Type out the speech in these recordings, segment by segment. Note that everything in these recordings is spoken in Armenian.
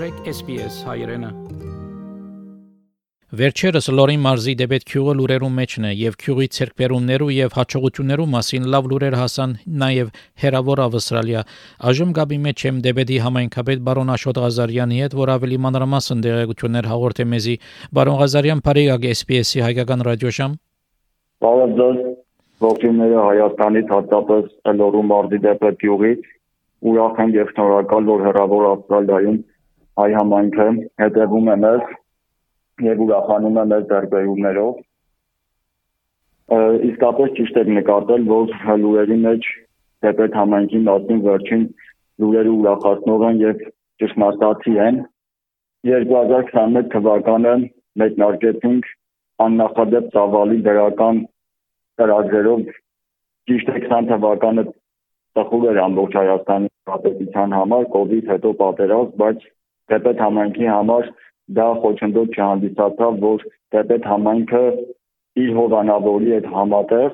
մտրեք SPS հայրենը։ Վերջերս Լորի մարզի դեպետ քյուղը լուրերում մեջն է եւ քյուղի ցերկբերումներու եւ հաջողություններու մասին լավ լուրեր հասան նաեւ հերավոր ավստրալիա։ Այժմ գաբի մեջ եմ դեպետի համայնքապետ բարոն Աշոտ Ղազարյանի հետ, որ ավելի մանրամասն դերակցություններ հաղորդե մեզի։ Բարոն Ղազարյան, բարեկարգ SPS-ի հայկական ռադիոշամ։ Բարև ձեզ։ Ողջույնները Հայաստանից, հատկապես Լորու մարզի դեպետ քյուղից ուրախ եմ եւ շնորհակալ, որ հեռավոր Ավստրալիայում հայ համայնքը հետևում է մեզ եւ ուրախանում է մեր ձեռքբերումներով։ Իսկապես ճիշտ է նկատել, որ լուրերի մեջ դեպետ համայնքի մասին վերջին լուրերը ուրախացնող են եւ ճշմարտացի են։ 2021 թվականը մեկնարկեցինք աննախադեպ ծավալի դրական ծրագրերով ճիշտ է 20 թվականը տխուր էր ամբողջ Հայաստանի պետության համար կոവിഡ് հետո պատերազմ, բայց Տեպետ համայնքի համար դա խոչընդոտ չհանդիսացավ, որ Տեպետ համայնքը իր հովանավորի հետ համատեղ,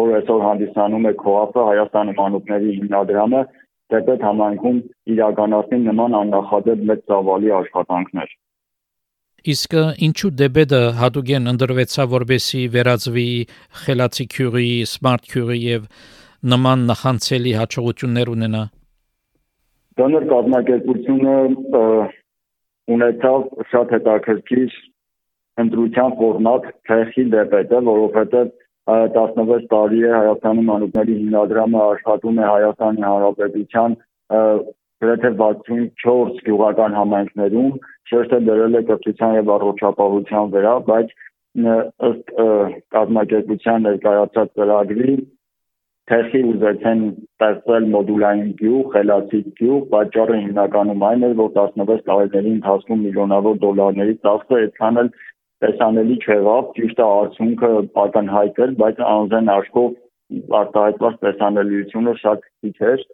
որ այսօր հանդիսանում է ԿՈԱՊ-ը Հայաստանի մանուկների հիմնադրամը, Տեպետ համայնքում իրականացնի նման աննախադեպ մեծ ծավալի աշխատանքներ։ Իսկ ինչու դեբեդը հատուկեն ընդրվեցավ որբեսի վերածվի խելացի քյուրի, սմարթ քյուրի եւ նման նախանցելի հաջողություններ ունենա։ Դոնոր կազմակերպությունը ունեցավ շատ հետաքրքիր ընտրության ֆորմատ ցեխի դեպետը, որովհետև 16 տարի է Հայաստանի մանուկների հիմնադրամը աշխատում է Հայաստանի Հանրապետության գրեթե 64 գյուղական համայնքներում, շեշտը դրել է կրթության եւ առողջապահության վրա, բայց ըստ կազմակերպության ներկայացած ծրագրի թեխի ուզեցեն ստեղծել մոդուլային գյուղ, խելացի գյուղ, պատճառը հիմնականում այն էր, որ 16 տարիների ընթացքում միլիոնավոր դոլարների ծախսը այդքան էլ տեսանելի չեղավ, ճիշտ է արդյունքը ակնհայտ էր, բայց անզեն աշխով արտահայտված տեսանելիությունը շատ քիչ էր։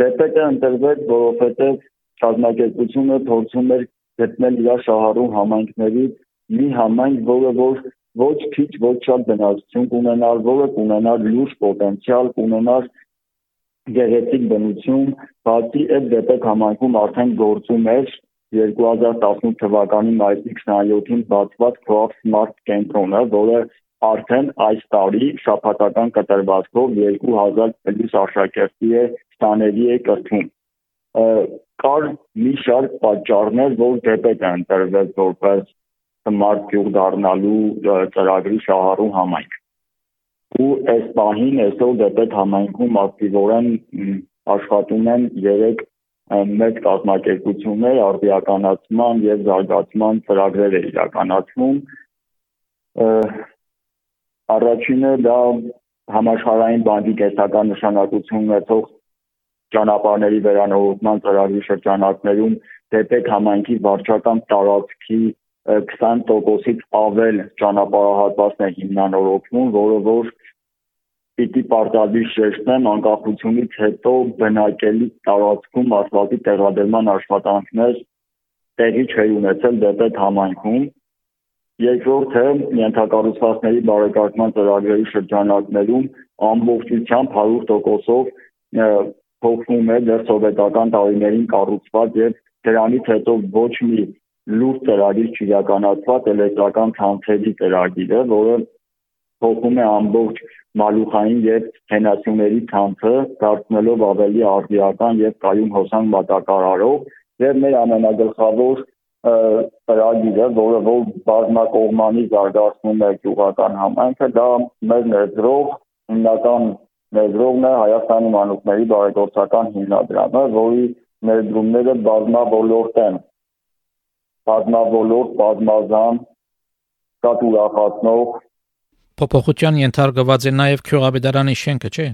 Դեպետը ընտրվեց, որովհետև կազմակերպությունը փորձում էր գտնել իր շահառու համայնքներից մի համայնք, որը որ ոչ քիչ ոչ շատ բնակչություն կունենար, որը կունենար լուրջ պոտենցիալ, կունենար գեղեցիկ բնություն, բացի այդ դեպք համայնքում արդեն գործում էր 2018 թվականի մայիսի 27-ին բացված Cross Smart կենտրոնը, որը արդեն այս տարի շաբաթական կտրվածքով 2000 պլյուս աշակերտի է ստաների է կրթում։ Կար մի շարք պատճառներ, որ դեպք է ընտրվել որպես Smart գյուղ դառնալու ծրագրի շահառու համայնք։ Ու այս պահին այսօր դեպետ համայնքում ակտիվորեն աշխատում են 3 մեծ կազմակերպություններ արդիականացման եւ զարգացման ծրագրեր է իրականացվում։ Առաջինը դա համաշխարհային բանկի կեսական նշանակություն ունեցող ճանապարհների վերանորոգման ծրագրի շրջանակներում դեպետ համայնքի վարչական տարածքի 20%-ից ավել ճանապարհահատվածն է հիմնանորոգվում, որը որ պիտի պարտադիր շեշտեմ անկախությունից հետո բնակելի տարածքում ասֆալտի տեղադրման աշխատանքներ տեղի չէ ունեցել դեպետ համայնքում երկրորդը ենթակառուցվածքների բարեկարգման ծրագրերի շրջանակներում ամբողջությամբ 100%-ով փոխվում է դեռ սովետական տարիներին կառուցված եւ դրանից հետո ոչ մի լուրջ ծրագիր չիրականացված էլեկտրական ցանցերի ծրագիրը, որը փոխում է ամբողջ մալուխային եւ հենասյուների ցանցը, դարձնելով ավելի արդիական եւ կայուն հոսանք մատակարարող եւ մեր ամենագլխավոր ծրագիրը, որը որ բազմակողմանի զարգացնում է գյուղական համայնքը, դա մեր ներդրող հիմնական ներդրողն է Հայաստանի մանուկների բարեգործական հիմնադրամը, որի ներդրումները բազմավոլորտ են բազմավոլորտ, բազմազան, շատ ուրախացնող փոփոխության ենթարկված է նաև քյուղաբեդարանի շենքը, չէ՞։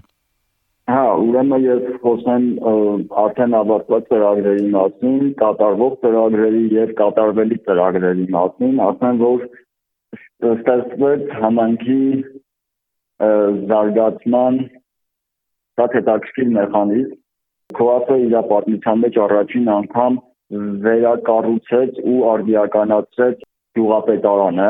Հա, ուրեմն ես խոսեմ արդեն ավարտված ծրագրերի մասին, կատարվող ծրագրերի եւ կատարվելի ծրագրերի մասին, ասեմ որ ստեղծվեց համանքի զարգացման շատ հետաքրքիր մեխանիզմ։ ԿՈԱՊ-ը իր պատմության մեջ առաջին անգամ վերակառուցեց ու արդիականացրեց գյուղապետարանը,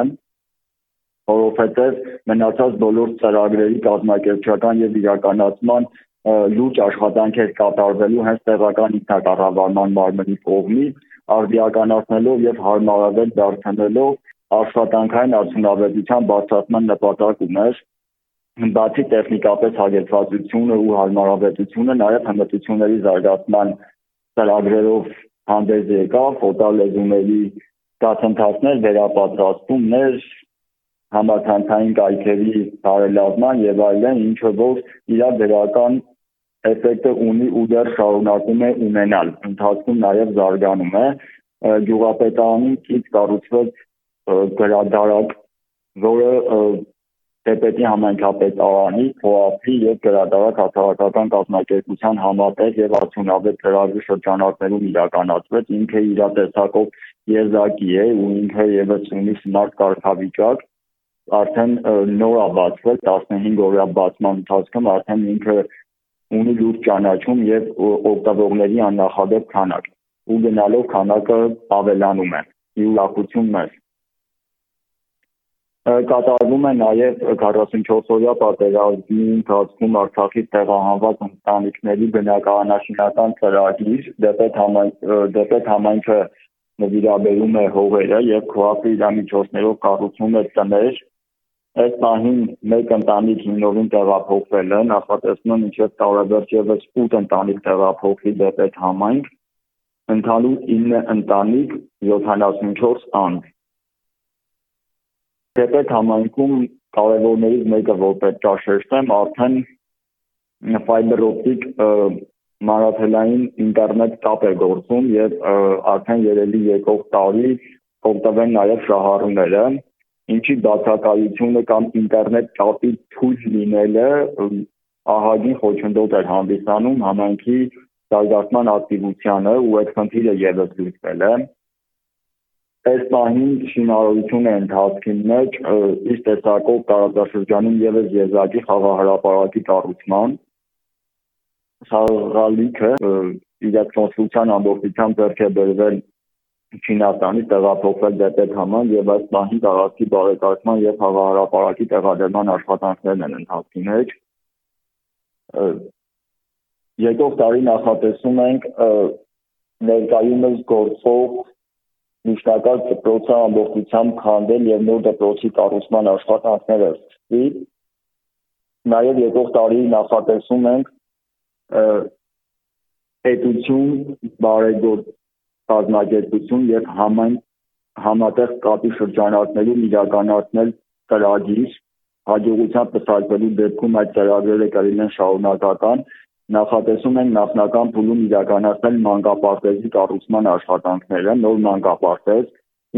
որովհետև մնացած բոլոր ծրագրերի կազմակերպչական եւ իրականացման լուրջ աշխատանքեր կատարվելու հենց տեղական ինքնակառավարման մարմնի կողմից արդիականացնելով եւ հարմարավետ դարձնելով աշխատանքային արդյունավետության բարձրացման նպատակ ուներ բացի տեխնիկապես հագեցվածությունը ու հարմարավետությունը նաև հմտությունների զարգացման ծրագրերով հանդես եկավ ֆոտոլեզուների դասընթացներ, վերապատրաստումներ, համացանցային կայքերի բարելավման եւ այլն, ինչը որ իր դրական էֆեկտը ունի ու դեռ շարունակում է ունենալ։ Ընթացքում նաև զարգանում է գյուղապետարանի կից կառուցված գրադարակ, որը Տեպետի համայնքապետարանի, ՕԱՊ-ի եւ գրադարակ հասարակական կազմակերպության համատեղ եւ արդյունավետ ծրագրի շրջանակներում իրականացվեց, ինքը իր տեսակով եզակի է ու ինքը եւս ունի սմարտ կարգավիճակ, արդեն նոր է բացվել 15 օրյա բացման ընթացքում արդեն ինքը ունի լուրջ ճանաչում եւ օգտվողների աննախադեպ քանակ ու գնալով քանակը ավելանում է յուրախություն մեծ կատարվում է նաև 44-օրյա պատերազմի ընթացքում Արցախից տեղահանված ընտանիքների բնակարանաշինական ծրագիր դեպետ համայնք դեպետ համայնքը նվիրաբերում է հողերը եւ քոապի իրամիջոցներով կառուցում է տներ Այս պահին մեկ ընտանիք հիմնովին տեղափոխվել է, նախատեսվում մինչև տարեվերջ ևս 8 ընտանիք տեղափոխվի դեպետ համայնք, ընդհանուր 9 ընտանիք 74 անձ։ Դեպետ համայնքում կարևորներից մեկը որ պետք է շեշտեմ, արդեն ֆայբեր օպտիկ մանրաթելային ինտերնետ կապ է գործում եւ արդեն երելի եկող տարի կօգտվեն նաեւ շահառուները ինչի բացակայությունը կամ ինտերնետ կապի թույլ լինելը ահագին խոչընդոտ էր հանդիսանում համայնքի զարգացման ակտիվությանը ու այդ խնդիրը եւս լուծվել է այս պահին շինարարություն է ընթացքի մեջ ըստ տեսակով տարածաշրջանում եւս եզակի խաղահարապարակի կառուցման խաղալիքը իր կոնստրուկցիան ամբողջությամբ ձեռք է բերվել Չինաստանի տեղափոխվել դեպետ համան եւ այս պահին տարածքի բարեկարգման եւ խաղահարապարակի տեղադրման աշխատանքներն են ընթացքի մեջ։ Եկող տարի նախատեսում ենք ներկայումս գործող միջնակարգ դպրոցը ամբողջությամբ քանդել եւ նոր դպրոցի կառուցման աշխատանքները սկսվի։ Նաեւ եկող տարի նախատեսում ենք պետություն բարեգործ կազմակերպություն եւ համայն համատեղ կապի շրջանակներում իրականացնել ծրագիր հաջողությամբ պսակվելու դեպքում այդ ծրագրերը կլինեն շարունակական նախատեսում են նախնական փուլում իրականացնել մանկապարտեզի կառուցման աշխատանքները նոր մանկապարտեզ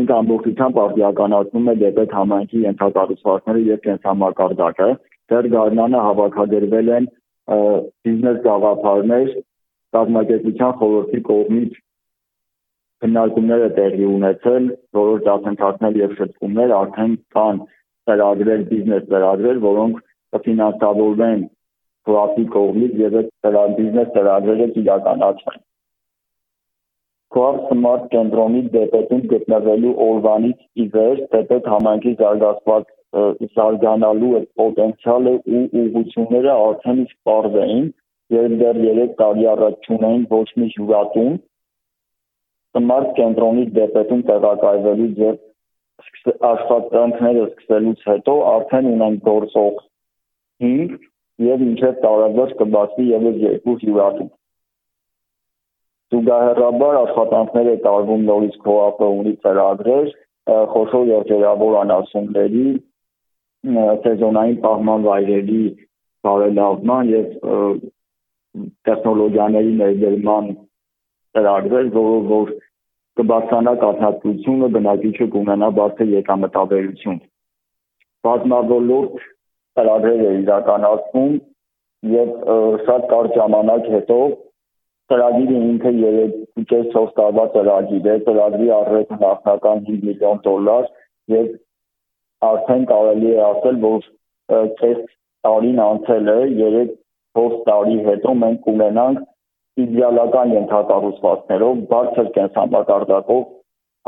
ինքը ամբողջությամբ արդիականացնում է դեպետ համայնքի ենթակառուցվածքները եւ կենսամակարդակը դեռ գարնանը հավաքագրվել են բիզնես գաղափարներ կազմակերպության խորհրդի կողմից քննարկումները տեղի ունեցել, որոշ դասընթացներ եւ շփումներ արդեն կան ծրագրեր, բիզնես ծրագրեր, որոնք կֆինանսավորվեն քոապի կողմից եւ այդ բիզնես ծրագրերը իրականացվեն։ Քոապ Smart կենտրոնի դեպետում գտնվելու օրվանից ի վեր դեպետ համայնքի զարգացված զարգանալու այդ պոտենցիալը ու ուղղությունները արդեն իսկ բարձր էին, երբ դեռ 3 տարի առաջ չունեին ոչ մի հյուրատուն, Smart կենտրոնի դեպետում տեղակայվելուց եւ աշխատանքները սկսելուց հետո արդեն ունենք գործող 5 եւ մինչեւ տարեվերջ կբացվի եւս երկու հյուրատուն։ Զուգահեռաբար աշխատանքներ է տարվում նորից քոապը ունի ծրագրեր խոշոր երջերավոր անասունների սեզոնային պահման վայրերի բարելավման եւ տեխնոլոգիաների ներդրման ծրագրեր, որը որ կբարձրանա կաթնատվությունը, բնակիչը կունենա բարձր եկամտաբերություն։ Բազմավորլորդ ծրագրեր է իրականացվում եւ շատ կարճ ժամանակ հետո ծրագիրը ինքը 3.4 տարվա ծրագիր է, ծրագրի արժեքը նախնական 5 միլիոն դոլար եւ արդեն կարելի է ասել, որ կես տարին անցել է, 3-4 տարի հետո մենք կունենանք իդեալական ենթակառուցվածքներով բարձր կենսամակարդակով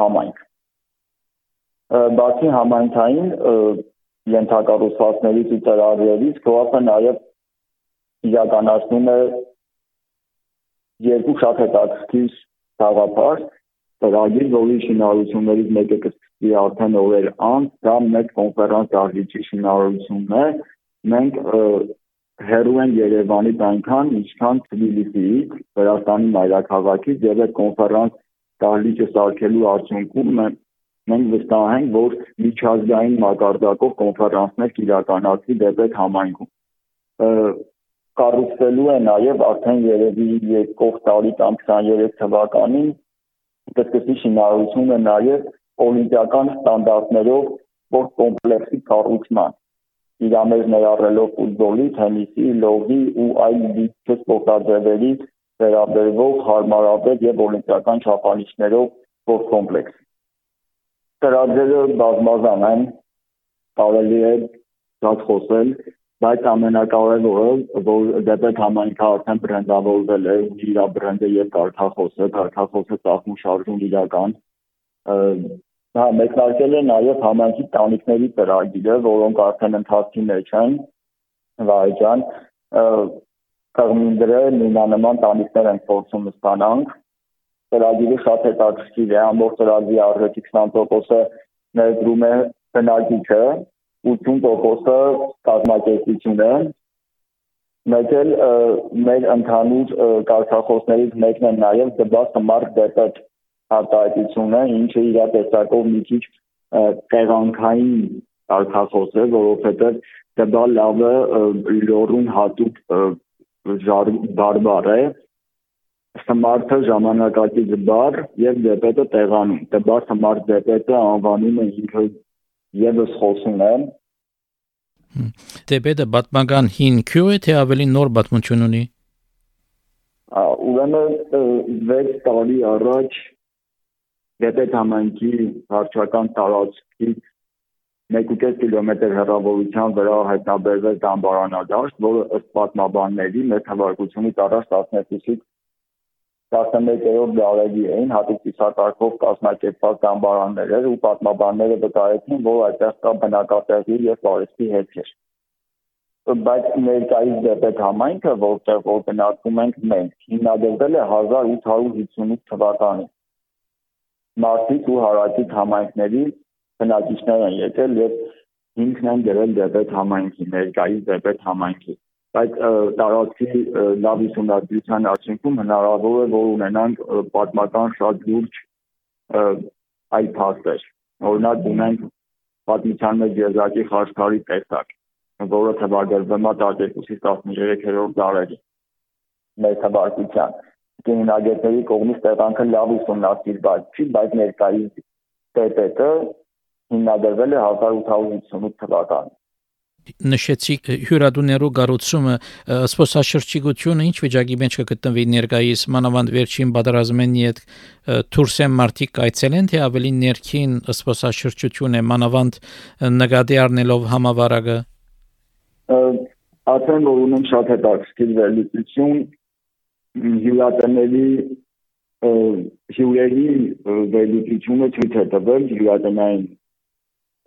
համայնք։ Բացի համայնքային ենթակառուցվածքներից ու ծրագրերից ԿՕԱՊ-ը նաև իրականացնում է երկու շատ հետաքրքիր գաղափար։ ծրագիր, որի շինարարություններից մեկը կսկսվի արդեն օրեր անց, դա մեծ կոնֆերանս դահլիճի շինարարությունն է։ Մենք հերու են Երևանից այնքան, ինչքան Թբիլիսիից, Վրաստանի մայրաքաղաքից եւ այդ կոնֆերանս դահլիճը սարքելու արդյունքում մենք վստահ ենք, որ միջազգային մակարդակով կոնֆերանսներ կիրականացվի դեպետ համայնքում կառուցվելու է նաև արդեն երևի երկող տարի կամ 23 թվականին կսկսի շինարարությունը նաև օլիմպիական ստանդարտներով սպորտ կոմպլեքսի կառուցման իրամեջ ներառելով ֆուտբոլի, թենիսի, լողի ու այլ դիպչե սպորտաձևերի վերաբերվող հարմարավետ եւ օլիմպիական չափանիշներով սպորտ կոմպլեքս։ Ծրագրերը բազմազան են, կարելի է շատ խոսել, բայց ամենակարևորը որ դեպետ համայնքը արդեն բրենդավորվել է իր բրենդը եւ կարգախոսը կարգախոսը ծախում շարժում իրական հա մեկնարկել է նաեւ համայնքի տանիքների ծրագիրը որոնք արդեն ընթացքի մեջ են վայջան կողմինդրը նույնանման տանիքներ են փորձում ստանանք ծրագիրը շատ հետաքրքիր է ամբողջ ծրագրի արժեքի 20%-ը ներդրում է բնակիչը 80%-ը կազմակերպություն է մեկ էլ մեր ընդհանուր կարգախոսներից մեկն է նաև դբա smart debit արտահայտությունը, ինչը իր տեսակով մի քիչ տեղանքային կարգախոս է, որովհետև դբա լավը լորուն հատուկ բարբար է smart-ը ժամանակակից բառ եւ դեպետը տեղանում։ Դբա smart դեպետը անվանումը ինքը եւս խոսում եմ Դեբեդը պատմական հին քյուր է թե ավելի նոր պատմություն ունի ուրեմն 6 տարի առաջ Դեբեդ համայնքի հարճական տարածքի 1.5 կիլոմետր հեռավորության վրա հայտնաբերվեց դամբարանադաշտ, որը ըստ պատմաբանների մեր թվարկությունից առաջ 12-ից 11-րդ դարերի էին հատուկ ցուցակարգով կազմակերպված դամբարաններ էր ու պատմաբանները վկայեցին, որ այդտեղ կա բնակատեղի եւ պարիսպի հետքեր։ Բայց ներկայիս դեպետ համայնքը, որտեղ որ բնակվում ենք մենք, հիմնադրվել է 1858 թվականին։ Մարտից ու հարակից համայնքների բնակիչներ են եկել եւ ինքն են գրել դեպետ համայնքի, ներկայիս դեպետ համայնքի բայց տարածքի լավ ուսումնասիրության արդյունքում հնարավոր է որ ունենանք պատմական շատ լուրջ այլ փաստեր օրինակ ունենք պատմության մեջ եզակի խաչքարի տեսակ որը թվագրվում է 12-ից 13-րդ դարերի մեր թվարկության կինագետների կողմից տեղանքը լավ ուսումնասիրված չի բայց ներկայիս տեպետը հիմնադրվել է 1858 թվականին նշեցիք հյուրադուներու գառուցումը սփոսաշրջիկությունը ինչ վիճակի մեջ կգտնվի ներկայիս մանավանդ վերջին պատերազմենի հետ թուրսեմ մարտիկ այցելեն թե ավելի ներքին սփոսաշրջություն է մանավանդ նկատի առնելով համավարակը ասեմ որ ունեմ շատ հետաքրքիր վերլուծություն հյուրատների հյուրերի վերլուծությունը ցույց է տվել հյուրատնային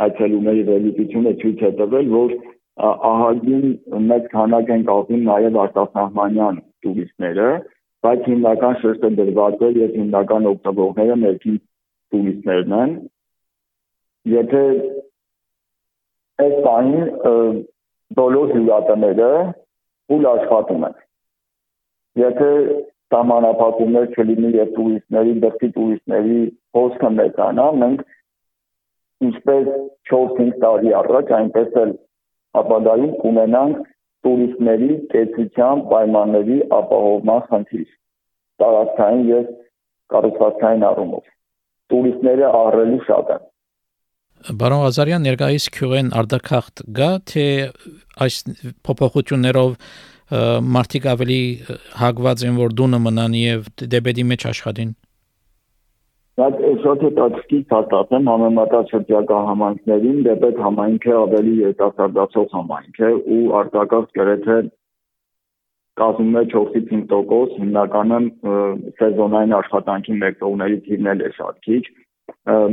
այցելուների վերլուծությունը ցույց է տվել, որ ահագին մեծ քանակ են կապում նաև արտասահմանյան տուրիստները, բայց հիմնական շերտը դրված է եւ հիմնական օգտվողները ներքին տուրիստներն են։ Եթե այս բանին բոլոր հյուրատները ուլ աշխատում են։ Եթե սահմանափակումներ չլինի եւ տուրիստների, դեպի տուրիստների հոսքը մեծանա, մենք ինչպես 4-5 տարի առաջ, այնպես էլ ապագայում կունենանք տուրիստների կեցության պայմանների ապահովման խնդիր տարածքային եւ կառուցվածքային առումով տուրիստները ահռելի շատ են Բարոն Ղազարյան ներկայիս քյուրեն արդակախտ գա թե այս փոփոխություններով մարդիկ ավելի հագված են որ դունը մնան եւ դեպետի մեջ աշխատին Բայց շատ հետաքրքիր փաստացեմ համեմատած համայնքներին դեպետ համայնքը ավելի երիտասարդացող համայնք է ու արտակարգ գրեթե կազմում է 4-ից 5% հիմնականում սեզոնային աշխատանքի մեկնողների թիվն էլ է շատ քիչ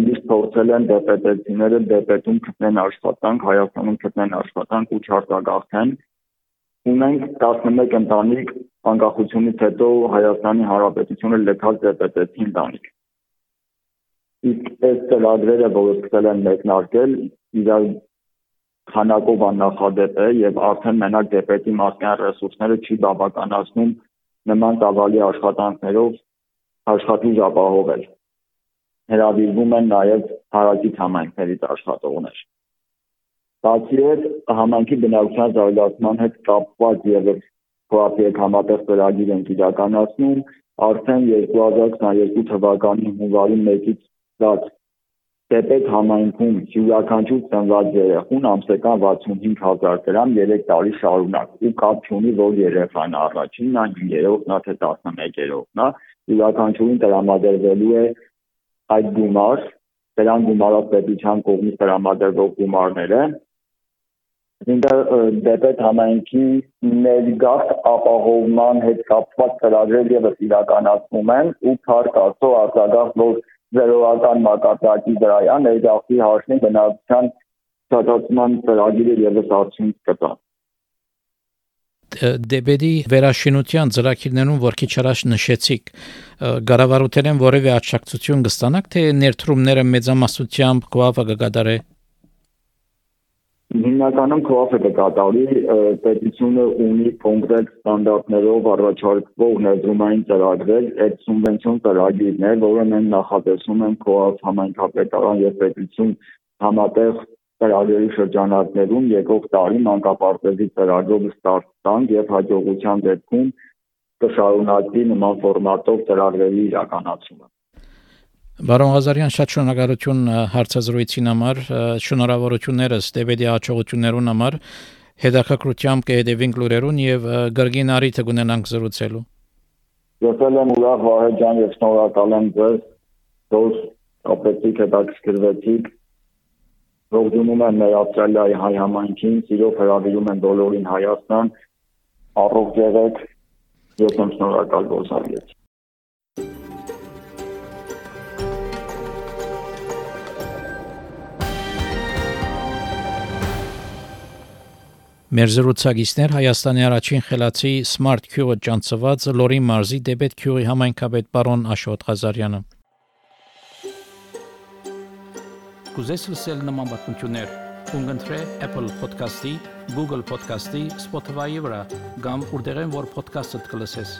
միշտ փորձել են դեպետեցիները դեպետում գտնեն աշխատանք Հայաստանում գտնեն աշխատանք ու չարտագաղթեն ունենք 11 ընտանիք անկախությունից հետո Հայաստանի Հանրապետությունը լքած դեպետեցի ընտանիք իսկ այս ծրագրերը, որը սկսել են մեկնարկել, իրար քանակով աննախադեպ է եւ արդեն մենակ դեպետի մասնային ռեսուրսները չի բավականացնում նման ծավալի աշխատանքներով աշխատուժ ապահովել հրավիրվում են նաև հարակից համայնքներից աշխատողներ։ Բացի այդ, համայնքի բնակչության զարգացման հետ կապված եւս կոապիեկ համատեղ ծրագիր են իրականացնում, արդեն 2022 թվականի հունվարի 1-ից ստաց Տեպետ համայնքում յուրաքանչյուր ծնված երեխուն ամսական 65000 դրամ 3 տարի շարունակ ու կապ չունի որ երեխան առաջինն է, 5-երորդն է, թե 11-երորդն է, յուրաքանչյուրին տրամադրվելու է այդ գումար, դրան գումարած պետության կողմից տրամադրվող գումարները այսինքն դեպետ համայնքի ներգաղթ ապահովման հետ կապված ծրագրեր եւս իրականացվում են ու փառք Աստծո արձագանք որ զերոական մակարդակի վրա է ներգաղթի հաշվին բնակության ստացման ծրագիրը եւս արդյունք կտա դեպեդի վերաշինության ծրագիրներում որ քիչ առաջ նշեցիք գարավարութեն որևէ աջակցություն կստանաք թե ներդրումները մեծամասնությամբ կոավը կգադարե Հիմնականում կոավը կկատարի պետությունը ունի կոնկրետ ստանդարտներով առաջարկվող ներդրումային ծրագրեր, այդ սուբվենցիոն ծրագիրներ, որը մենք նախատեսում ենք կոավ համայնքապետարան եւ պետություն համատեղ ծրագրերի շրջանակներում եկող տարի մանկապարտեզի ծրագրով ստարտ տանք եւ հաջողության դեպքում կշարունակվի նման ֆորմատով ծրագրերի իրականացումը։ Բարոն Ղազարյան, շատ շնորհակալություն հարցազրույցին համար, շնորհավորություններս Տեբեդի աջակցություններուն համար։ Հետաքրքրությամբ կհետևենք լուրերուն եւ գրգին արիթը կունենանք զրուցելու։ Ես եմ ուրախ Վահե ջան եւ շնորհակալ եմ ձեզ, որ կապեցիք հետաքրքրվեցիք ողջունում եմ մեր Ավստրալիայի հայ համայնքին, սիրով հրավիրում եմ բոլորին Հայաստան, առողջ եղեք, ես եմ շնորհակալ որ Մեր զրուցակիցներ Հայաստանի առաջին խելացի Smart Q-ը ճանցված Լորի մարզի դեպետ Q-ի համայնքապետ պարոն Աշոտ Ղազարյանը Կուզես լսել նման բանություններ, կընտրե Apple Podcast-ի, Google Podcast-ի, Spotify-ի վրա, կամ որտեղեն որ podcast-ը դուք լսես։